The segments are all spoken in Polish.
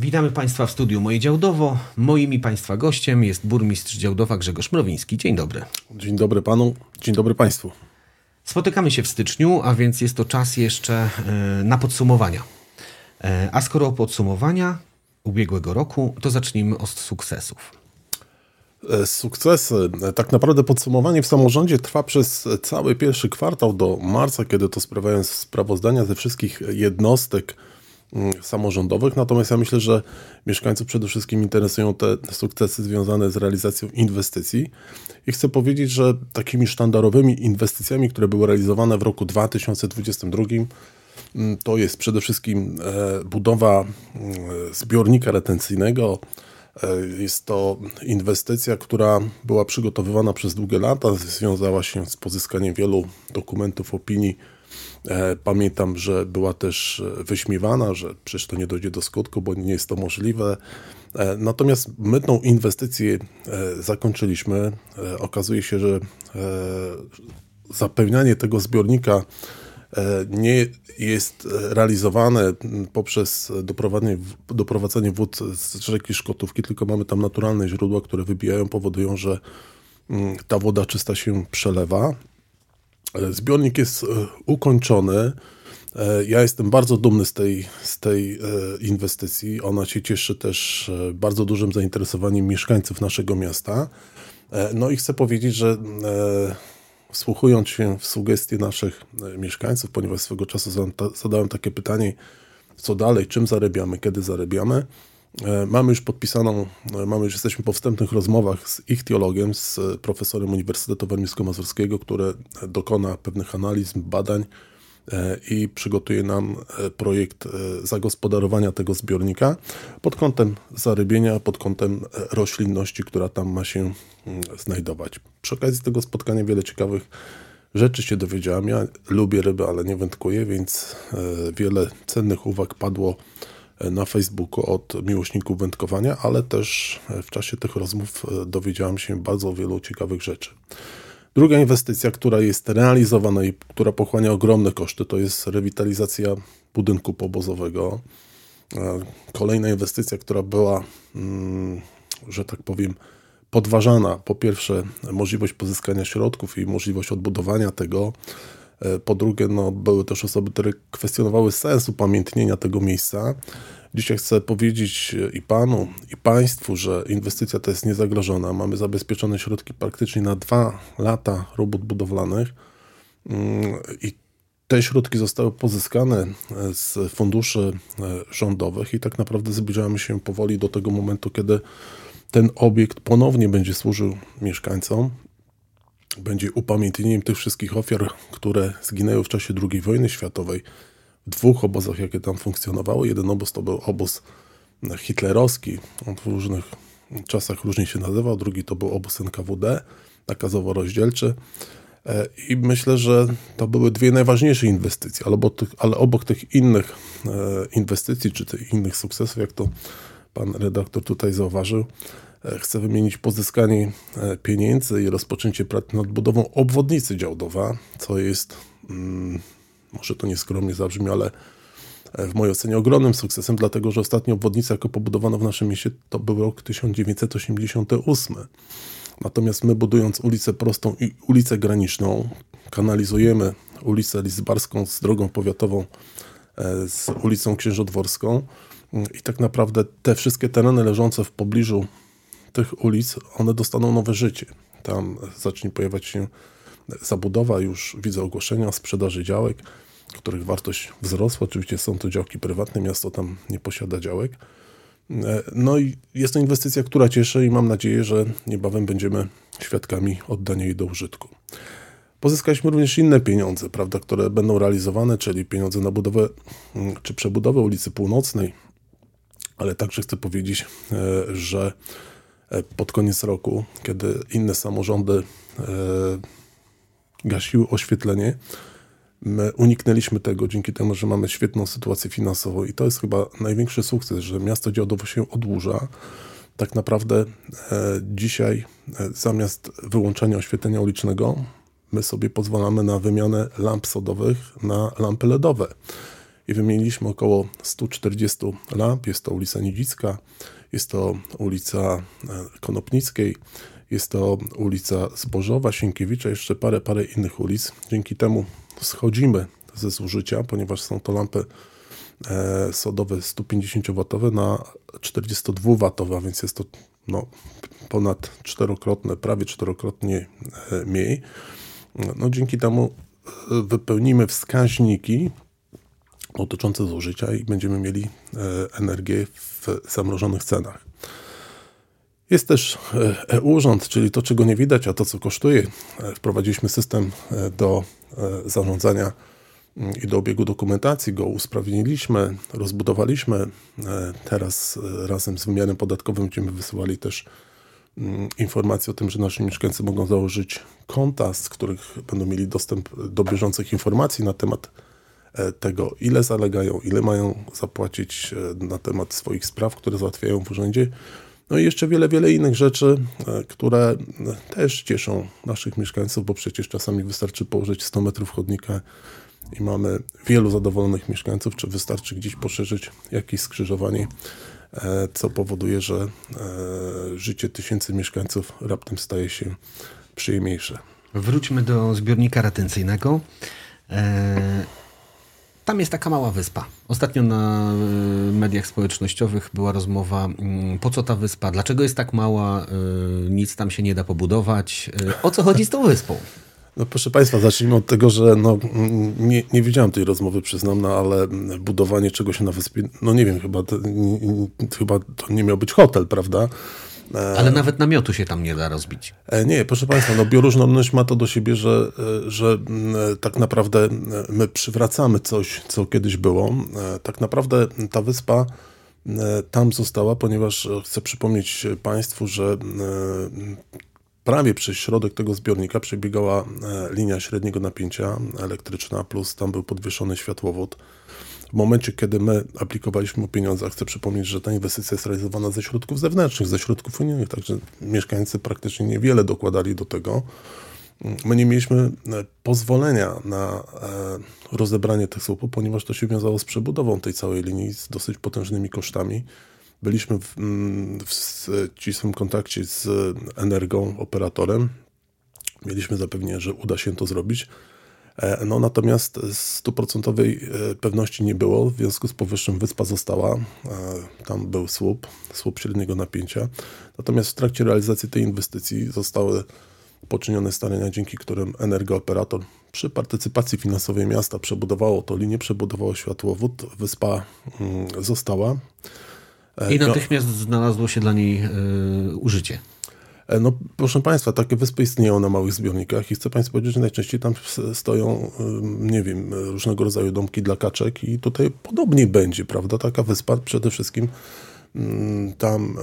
Witamy Państwa w studiu Moje Działdowo. Moim i Państwa gościem jest burmistrz Działdowa Grzegorz Mrowiński. Dzień dobry. Dzień dobry Panu, dzień dobry Państwu. Spotykamy się w styczniu, a więc jest to czas jeszcze e, na podsumowania. E, a skoro o podsumowania ubiegłego roku, to zacznijmy od sukcesów. E, sukcesy. Tak naprawdę podsumowanie w samorządzie trwa przez cały pierwszy kwartał do marca, kiedy to sprawiają sprawozdania ze wszystkich jednostek samorządowych. Natomiast ja myślę, że mieszkańców przede wszystkim interesują te sukcesy związane z realizacją inwestycji. I chcę powiedzieć, że takimi sztandarowymi inwestycjami, które były realizowane w roku 2022, mm, to jest przede wszystkim e, budowa mm, zbiornika retencyjnego E, jest to inwestycja, która była przygotowywana przez długie lata, związała się z pozyskaniem wielu dokumentów, opinii. E, pamiętam, że była też wyśmiewana, że przecież to nie dojdzie do skutku, bo nie jest to możliwe. E, natomiast my tą inwestycję zakończyliśmy. Okazuje się, że zapewnianie tego zbiornika E, nie jest realizowane poprzez doprowadzenie, doprowadzenie wód z rzeki Szkotówki, tylko mamy tam naturalne źródła, które wybijają, powodują, że ta woda czysta się przelewa. E, zbiornik jest e, ukończony. Ja jestem bardzo dumny z tej, z tej inwestycji. Ona się cieszy też bardzo dużym zainteresowaniem mieszkańców naszego miasta. No i chcę powiedzieć, że wsłuchując się w sugestie naszych e, mieszkańców, ponieważ swego czasu zadałem takie pytanie, co dalej, czym zarabiamy, kiedy zarabiamy. E, mamy już podpisaną, e, mamy już jesteśmy po wstępnych rozmowach z ich teologiem, z profesorem Uniwersytetu Warmińsko-Mazurskiego, który dokona pewnych analiz, badań i przygotuje nam projekt zagospodarowania tego zbiornika pod kątem zarybienia, pod kątem roślinności, która tam ma się mm, znajdować. Przy okazji tego spotkania wiele ciekawych rzeczy się dowiedziałem. Ja lubię ryby, ale nie wędkuję, więc e, wiele cennych uwag padło e, na Facebooku od miłośników wędkowania, ale też e, w czasie tych rozmów dowiedziałem się bardzo wielu ciekawych rzeczy. Druga inwestycja, która jest realizowana i która pochłania ogromne koszty, to jest rewitalizacja budynku pobozowego. Kolejna inwestycja, która była, mm, że tak powiem, podważana po pierwsze możliwość pozyskania środków i możliwość odbudowania tego. E, po drugie, no, były też osoby, które kwestionowały sens upamiętnienia tego miejsca. Dzisiaj chcę powiedzieć i panu, i państwu, że inwestycja ta jest niezagrożona. Mamy zabezpieczone środki praktycznie na dwa lata robót budowlanych mm, i te środki zostały pozyskane e, z funduszy e, rządowych i tak naprawdę zbliżamy się powoli do tego momentu, kiedy ten obiekt ponownie będzie służył mieszkańcom, będzie upamiętnieniem tych wszystkich ofiar, które zginęły w czasie II wojny światowej w dwóch obozach, jakie tam funkcjonowały. Jeden obóz to był obóz hitlerowski, on w różnych czasach różnie się nazywał, drugi to był obóz NKWD, nakazowo-rozdzielczy. E, I myślę, że to były dwie najważniejsze inwestycje, ale obok tych, ale obok tych innych e, inwestycji, czy tych innych sukcesów, jak to pan redaktor tutaj zauważył, chcę wymienić pozyskanie e, pieniędzy i rozpoczęcie prac nad budową obwodnicy Działdowa, co jest, mm, może to nieskromnie zabrzmi, ale e, w mojej ocenie ogromnym sukcesem, dlatego że ostatnia obwodnica, jaką pobudowano w naszym mieście, to był rok 1988. Natomiast my budując ulicę prostą i ulicę graniczną, kanalizujemy ulicę Lizbarską z drogą powiatową, z ulicą Księżodworską, i tak naprawdę te wszystkie tereny leżące w pobliżu tych ulic, one dostaną nowe życie. Tam zacznie pojawiać się zabudowa, już widzę ogłoszenia sprzedaży działek, których wartość wzrosła. Oczywiście są to działki prywatne, miasto tam nie posiada działek. No i jest to inwestycja, która cieszy i mam nadzieję, że niebawem będziemy świadkami oddania jej do użytku. Pozyskaliśmy również inne pieniądze, prawda, które będą realizowane, czyli pieniądze na budowę mm, czy przebudowę ulicy Północnej, ale także chcę powiedzieć, e, że e, pod koniec roku, kiedy inne samorządy e, gasiły oświetlenie, my uniknęliśmy tego dzięki temu, że mamy świetną sytuację finansową i to jest chyba największy sukces, że miasto Działdowo się odłuża. Tak naprawdę dzisiaj zamiast wyłączenia oświetlenia ulicznego, my sobie pozwalamy na wymianę lamp sodowych na lampy LEDowe. i wymieniliśmy około 140 lamp. Jest to ulica Nidzicka, jest to ulica e, Konopnickiej, jest to ulica Zbożowa, Sienkiewicza, jeszcze parę, parę innych ulic. Dzięki temu schodzimy ze zużycia, ponieważ są to lampy e, sodowe 150W na 42W, a więc jest to no, ponad czterokrotne, prawie czterokrotnie e, mniej. No, dzięki temu wypełnimy wskaźniki dotyczące zużycia i będziemy mieli e, energię w zamrożonych cenach. Jest też e-urząd, czyli to, czego nie widać, a to, co kosztuje. Wprowadziliśmy system do zarządzania mm, i do obiegu dokumentacji, go usprawniliśmy, rozbudowaliśmy. Teraz razem z wymiarem podatkowym będziemy wysyłali też Mm, informacje o tym, że nasi mieszkańcy mogą założyć konta, z których będą mieli dostęp do bieżących informacji na temat e, tego, ile zalegają, ile mają zapłacić e, na temat swoich spraw, które załatwiają w urzędzie. No i jeszcze wiele, wiele innych rzeczy, e, które też cieszą naszych mieszkańców, bo przecież czasami wystarczy położyć 100 metrów chodnika i mamy wielu zadowolonych mieszkańców, czy wystarczy gdzieś poszerzyć jakieś skrzyżowanie E, co powoduje, że e, życie tysięcy mieszkańców raptem staje się przyjemniejsze. Wróćmy do zbiornika retencyjnego. E, tam jest taka mała wyspa. Ostatnio na mediach społecznościowych była rozmowa, mm, po co ta wyspa, dlaczego jest tak mała, nic tam się nie da pobudować. O co chodzi z tą wyspą? No proszę Państwa, zacznijmy od tego, że no, nie, nie widziałem tej rozmowy, przyznam, no, ale budowanie czegoś na wyspie, no nie wiem, chyba to, chyba to nie miał być hotel, prawda? E, ale nawet namiotu się tam nie da rozbić. E, nie, proszę Państwa, no bioróżnorodność ma to do siebie, że, e, że tak naprawdę my przywracamy coś, co kiedyś było. Tak naprawdę ta wyspa tam została, ponieważ chcę przypomnieć Państwu, że prawie przez środek tego zbiornika przebiegała e, linia średniego napięcia elektryczna, plus tam był podwieszony światłowód. W momencie, kiedy my aplikowaliśmy o pieniądze, chcę przypomnieć, że ta inwestycja jest realizowana ze środków zewnętrznych, ze środków unijnych, także mieszkańcy praktycznie niewiele dokładali do tego. My nie mieliśmy e, pozwolenia na e, rozebranie tych słupów, ponieważ to się wiązało z przebudową tej całej linii z dosyć potężnymi kosztami. Byliśmy w, mm, w ścisłym kontakcie z Energą, operatorem. Mieliśmy zapewnienie, że uda się to zrobić. E, no, natomiast stuprocentowej e, pewności nie było, w związku z powyższym wyspa została. E, tam był słup, słup średniego napięcia. Natomiast w trakcie realizacji tej inwestycji zostały poczynione starania, dzięki którym energooperator przy partycypacji finansowej miasta przebudowało to linię, przebudowało światłowód. Wyspa mm, została. I natychmiast znalazło się dla niej y, użycie. E, no, proszę Państwa, takie wyspy istnieją na małych zbiornikach i chcę Państwu powiedzieć, że najczęściej tam stoją, nie wiem, różnego rodzaju domki dla kaczek i tutaj podobnie będzie, prawda? Taka wyspa przede wszystkim tam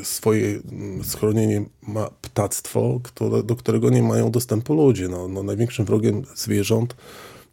e, swoje schronienie ma ptactwo, do którego nie mają dostępu ludzie. No, no, największym wrogiem zwierząt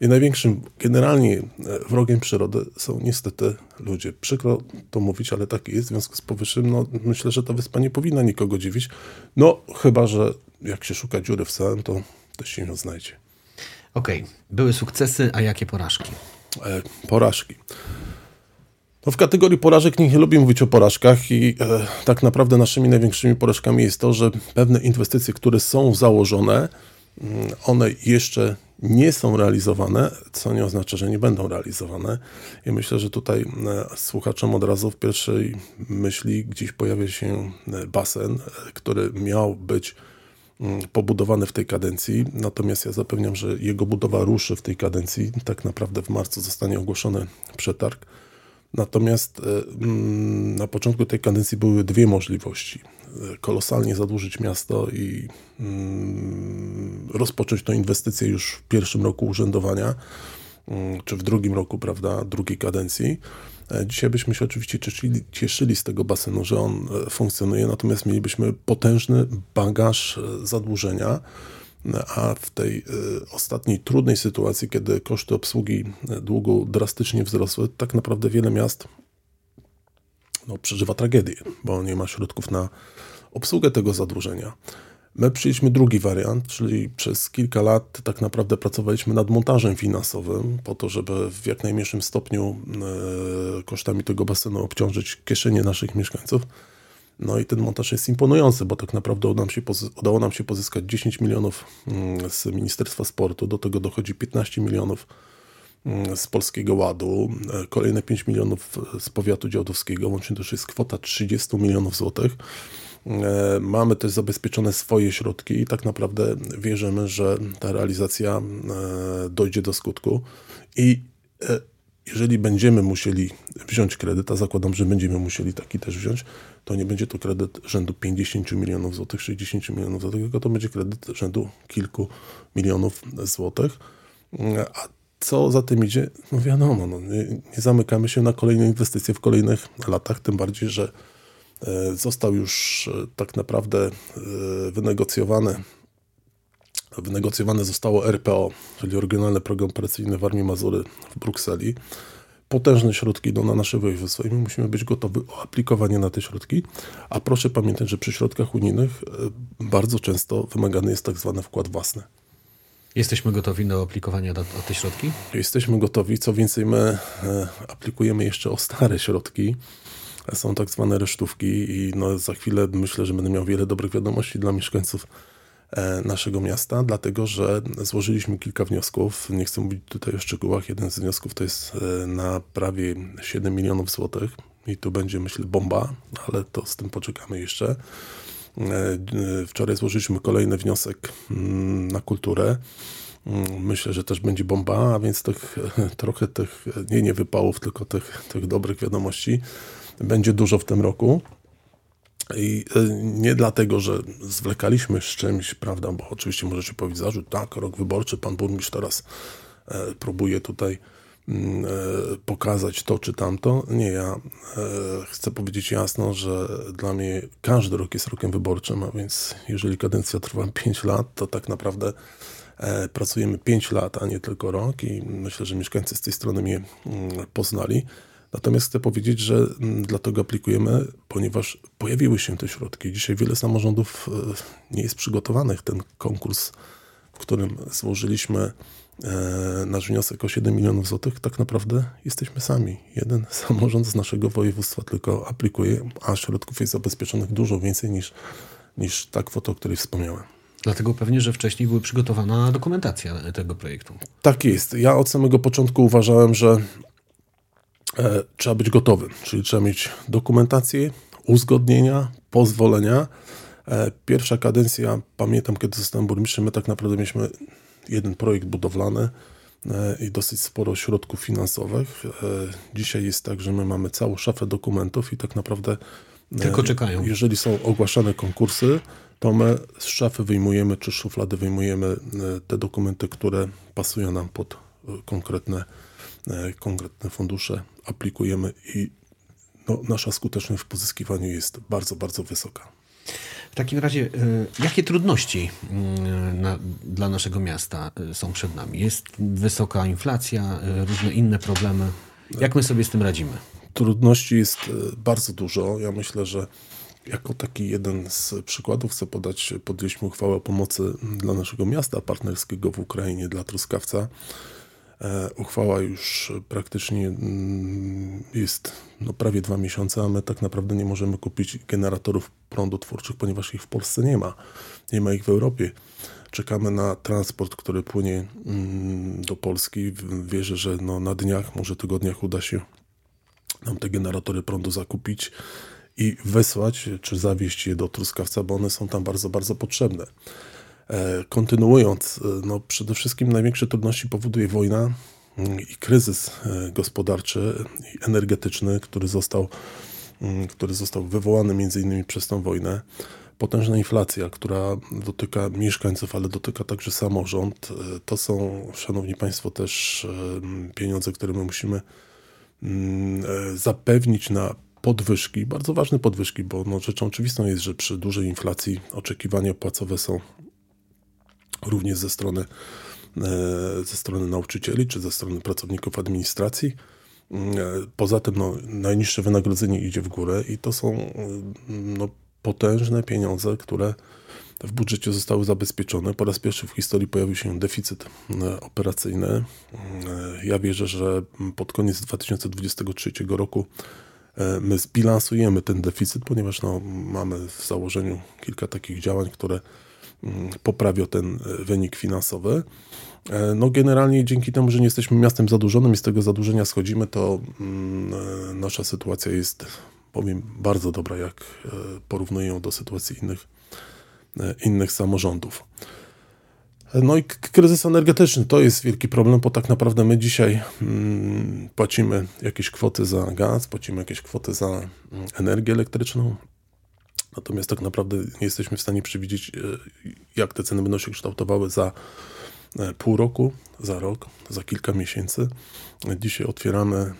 i największym generalnie e, wrogiem przyrody są niestety ludzie. Przykro to mówić, ale tak jest. W związku z powyższym, no, myślę, że ta wyspa nie powinna nikogo dziwić. No, chyba, że jak się szuka dziury w całym, to też się ją znajdzie. Okej, okay. były sukcesy, a jakie porażki? E, porażki. No w kategorii porażek nie lubię mówić o porażkach i e, tak naprawdę naszymi największymi porażkami jest to, że pewne inwestycje, które są założone, mm, one jeszcze nie są realizowane, co nie oznacza, że nie będą realizowane. I myślę, że tutaj e, słuchaczom od razu w pierwszej myśli gdzieś pojawia się e, basen, e, który miał być mm, pobudowany w tej kadencji, natomiast ja zapewniam, że jego budowa ruszy w tej kadencji. Tak naprawdę w marcu zostanie ogłoszony przetarg. Natomiast mm, na początku tej kadencji były dwie możliwości kolosalnie zadłużyć miasto i mm, rozpocząć tę inwestycję już w pierwszym roku urzędowania, mm, czy w drugim roku, prawda, drugiej kadencji. E, dzisiaj byśmy się oczywiście cieszyli, cieszyli, z tego basenu, że on e, funkcjonuje, natomiast mielibyśmy potężny bagaż e, zadłużenia, a w tej ostatniej trudnej sytuacji, kiedy koszty obsługi długu drastycznie wzrosły, tak naprawdę wiele miast no, przeżywa tragedię, bo nie ma środków na obsługę tego zadłużenia. My przyjęliśmy drugi wariant, czyli przez kilka lat tak naprawdę pracowaliśmy nad montażem finansowym, po to, żeby w jak najmniejszym stopniu e, kosztami tego basenu obciążyć kieszenie naszych mieszkańców. No i ten montaż jest imponujący, bo tak naprawdę udało nam się, udało nam się pozyskać 10 milionów mm, z Ministerstwa Sportu, do tego dochodzi 15 milionów z Polskiego Ładu, e, kolejne 5 milionów z powiatu działdowskiego, łącznie to już jest kwota 30 milionów złotych. E, mamy też zabezpieczone swoje środki i tak naprawdę wierzymy, że ta realizacja e, dojdzie do skutku. I e, jeżeli będziemy musieli wziąć kredyt, a zakładam, że będziemy musieli taki też wziąć, to nie będzie to kredyt rzędu 50 milionów złotych, 60 milionów złotych, tylko to będzie kredyt rzędu kilku milionów złotych. A co za tym idzie? No wiadomo, no nie, nie zamykamy się na kolejne inwestycje w kolejnych latach, tym bardziej, że E, został już e, tak naprawdę e, wynegocjowany wynegocjowane zostało RPO, czyli Oryginalny Program Operacyjny w Armii Mazury w Brukseli. Potężne środki idą na nasze województwo i my musimy być gotowi o aplikowanie na te środki. A proszę pamiętać, że przy środkach unijnych bardzo często wymagany jest tak zwany wkład własny. Jesteśmy gotowi do aplikowania o te środki? Jesteśmy gotowi. Co więcej, my aplikujemy jeszcze o stare środki są tak zwane resztówki i no za chwilę myślę, że będę miał wiele dobrych wiadomości dla mieszkańców e, naszego miasta, dlatego że złożyliśmy kilka wniosków. Nie chcę mówić tutaj o szczegółach. Jeden z wniosków to jest e, na prawie 7 milionów złotych i tu będzie, myślę, bomba, ale to z tym poczekamy jeszcze. E, wczoraj złożyliśmy kolejny wniosek mm, na kulturę. Mm, myślę, że też będzie bomba, a więc tych, trochę tych, nie nie wypałów, tylko tych, tych dobrych wiadomości będzie dużo w tym roku. I e, nie dlatego, że zwlekaliśmy z czymś, prawda, bo oczywiście możecie powiedzieć zarzut, tak, rok wyborczy, pan burmistrz teraz e, próbuje tutaj pokazać to czy tamto. Nie, ja chcę powiedzieć jasno, że dla mnie każdy rok jest rokiem wyborczym, a więc jeżeli kadencja trwa 5 lat, to tak naprawdę pracujemy 5 lat, a nie tylko rok i myślę, że mieszkańcy z tej strony mnie mm, poznali. Natomiast chcę powiedzieć, że mm, dlatego aplikujemy, ponieważ pojawiły się te środki. Dzisiaj wiele samorządów e, nie jest przygotowanych. Ten konkurs, w którym złożyliśmy e, nasz wniosek o 7 milionów złotych, tak naprawdę jesteśmy sami. Jeden samorząd z naszego województwa tylko aplikuje, a środków jest zabezpieczonych dużo więcej niż, niż ta kwota, o której wspomniałem. Dlatego pewnie, że wcześniej była przygotowana dokumentacja tego projektu. Tak jest. Ja od samego początku uważałem, że e, trzeba być gotowym, czyli trzeba mieć dokumentację, uzgodnienia, pozwolenia. E, pierwsza kadencja, pamiętam kiedy zostałem burmistrzem, my tak naprawdę mieliśmy jeden projekt budowlany e, i dosyć sporo środków finansowych. E, dzisiaj jest tak, że my mamy całą szafę dokumentów i tak naprawdę e, tylko czekają. Jeżeli są ogłaszane konkursy, to my z szafy wyjmujemy, czy szuflady wyjmujemy te dokumenty, które pasują nam pod konkretne konkretne fundusze aplikujemy i no, nasza skuteczność w pozyskiwaniu jest bardzo, bardzo wysoka. W takim razie, e, jakie trudności mm, na, dla naszego miasta e, są przed nami? Jest wysoka inflacja, różne inne problemy. Jak my sobie z tym radzimy? Trudności jest bardzo dużo. Ja myślę, że jako taki jeden z przykładów chcę podać, podjęliśmy uchwałę o pomocy dla naszego miasta partnerskiego w Ukrainie, dla Truskawca. E, uchwała już praktycznie mm, jest no, prawie dwa miesiące, a my tak naprawdę nie możemy kupić generatorów prądu twórczych, ponieważ ich w Polsce nie ma. Nie ma ich w Europie. Czekamy na transport, który płynie mm, do Polski. Wierzę, że no, na dniach, może tygodniach uda się nam te generatory prądu zakupić i wysłać, czy zawieźć je do Truskawca, bo one są tam bardzo, bardzo potrzebne. E, kontynuując, e, no przede wszystkim największe trudności powoduje wojna mm, i kryzys e, gospodarczy i energetyczny, który został, mm, który został wywołany między innymi przez tą wojnę. Potężna inflacja, która dotyka mieszkańców, ale dotyka także samorząd. To są, szanowni państwo, też pieniądze, które my musimy mm, zapewnić na podwyżki, bardzo ważne podwyżki, bo no, rzeczą oczywistą jest, że przy dużej inflacji oczekiwania płacowe są również ze strony, e, ze strony nauczycieli czy ze strony pracowników administracji. E, poza tym no, najniższe wynagrodzenie idzie w górę i to są no, potężne pieniądze, które w budżecie zostały zabezpieczone. Po raz pierwszy w historii pojawił się deficyt e, operacyjny. E, Ja wierzę, że pod koniec 2023 roku e, my zbilansujemy ten deficyt, ponieważ no, mamy w założeniu kilka takich działań, które poprawią ten e, wynik finansowy. E, No generalnie dzięki temu, że nie jesteśmy miastem zadłużonym i z tego zadłużenia schodzimy, to mm, e, nasza sytuacja jest, powiem, bardzo dobra, jak porównuję ją do sytuacji innych, innych samorządów. No i kryzys energetyczny to jest wielki problem, bo tak naprawdę my dzisiaj mm, płacimy jakieś kwoty za gaz, płacimy jakieś kwoty za mm, energię elektryczną, Natomiast tak naprawdę nie jesteśmy w stanie przewidzieć, e, jak te ceny będą się kształtowały za e, pół roku, za rok, za kilka miesięcy. Dzisiaj otwieramy, e,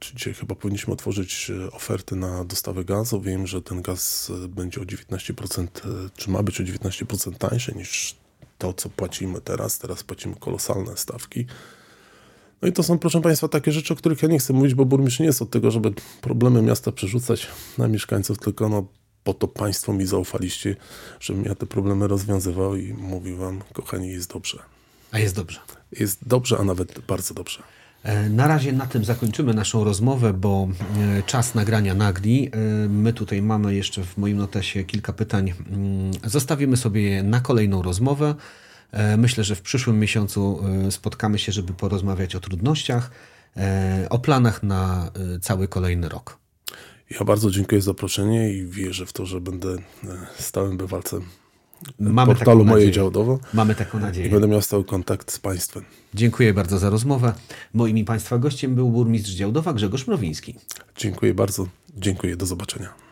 czy dzisiaj chyba powinniśmy otworzyć oferty na dostawę gazu. Wiem, że ten gaz będzie o 19%, e, czy ma być o 19% tańszy niż to, co płacimy teraz. Teraz płacimy kolosalne stawki. No i to są, proszę Państwa, takie rzeczy, o których ja nie chcę mówić, bo burmistrz nie jest od tego, żeby problemy miasta przerzucać na mieszkańców, tylko no, po to Państwo mi zaufaliście, żebym ja te problemy rozwiązywał i mówił Wam, kochani, jest dobrze. A jest dobrze. Jest dobrze, a nawet bardzo dobrze. E, Na razie na tym zakończymy naszą rozmowę, bo e, czas nagrania nagli. E, My tutaj mamy jeszcze w moim notesie kilka pytań. Mm, Zostawimy sobie je na kolejną rozmowę. Myślę, że w przyszłym miesiącu spotkamy się, żeby porozmawiać o trudnościach, o planach na cały kolejny rok. Ja bardzo dziękuję za zaproszenie i wierzę w to, że będę e, stałym bywalcem Mamy portalu Moje. Działdowo Mamy taką i nadzieję. będę miał stały kontakt z Państwem. Dziękuję bardzo za rozmowę. Moim i Państwa gościem był burmistrz Działdowa Grzegorz Mrowiński. Dziękuję bardzo. Dziękuję. Do zobaczenia.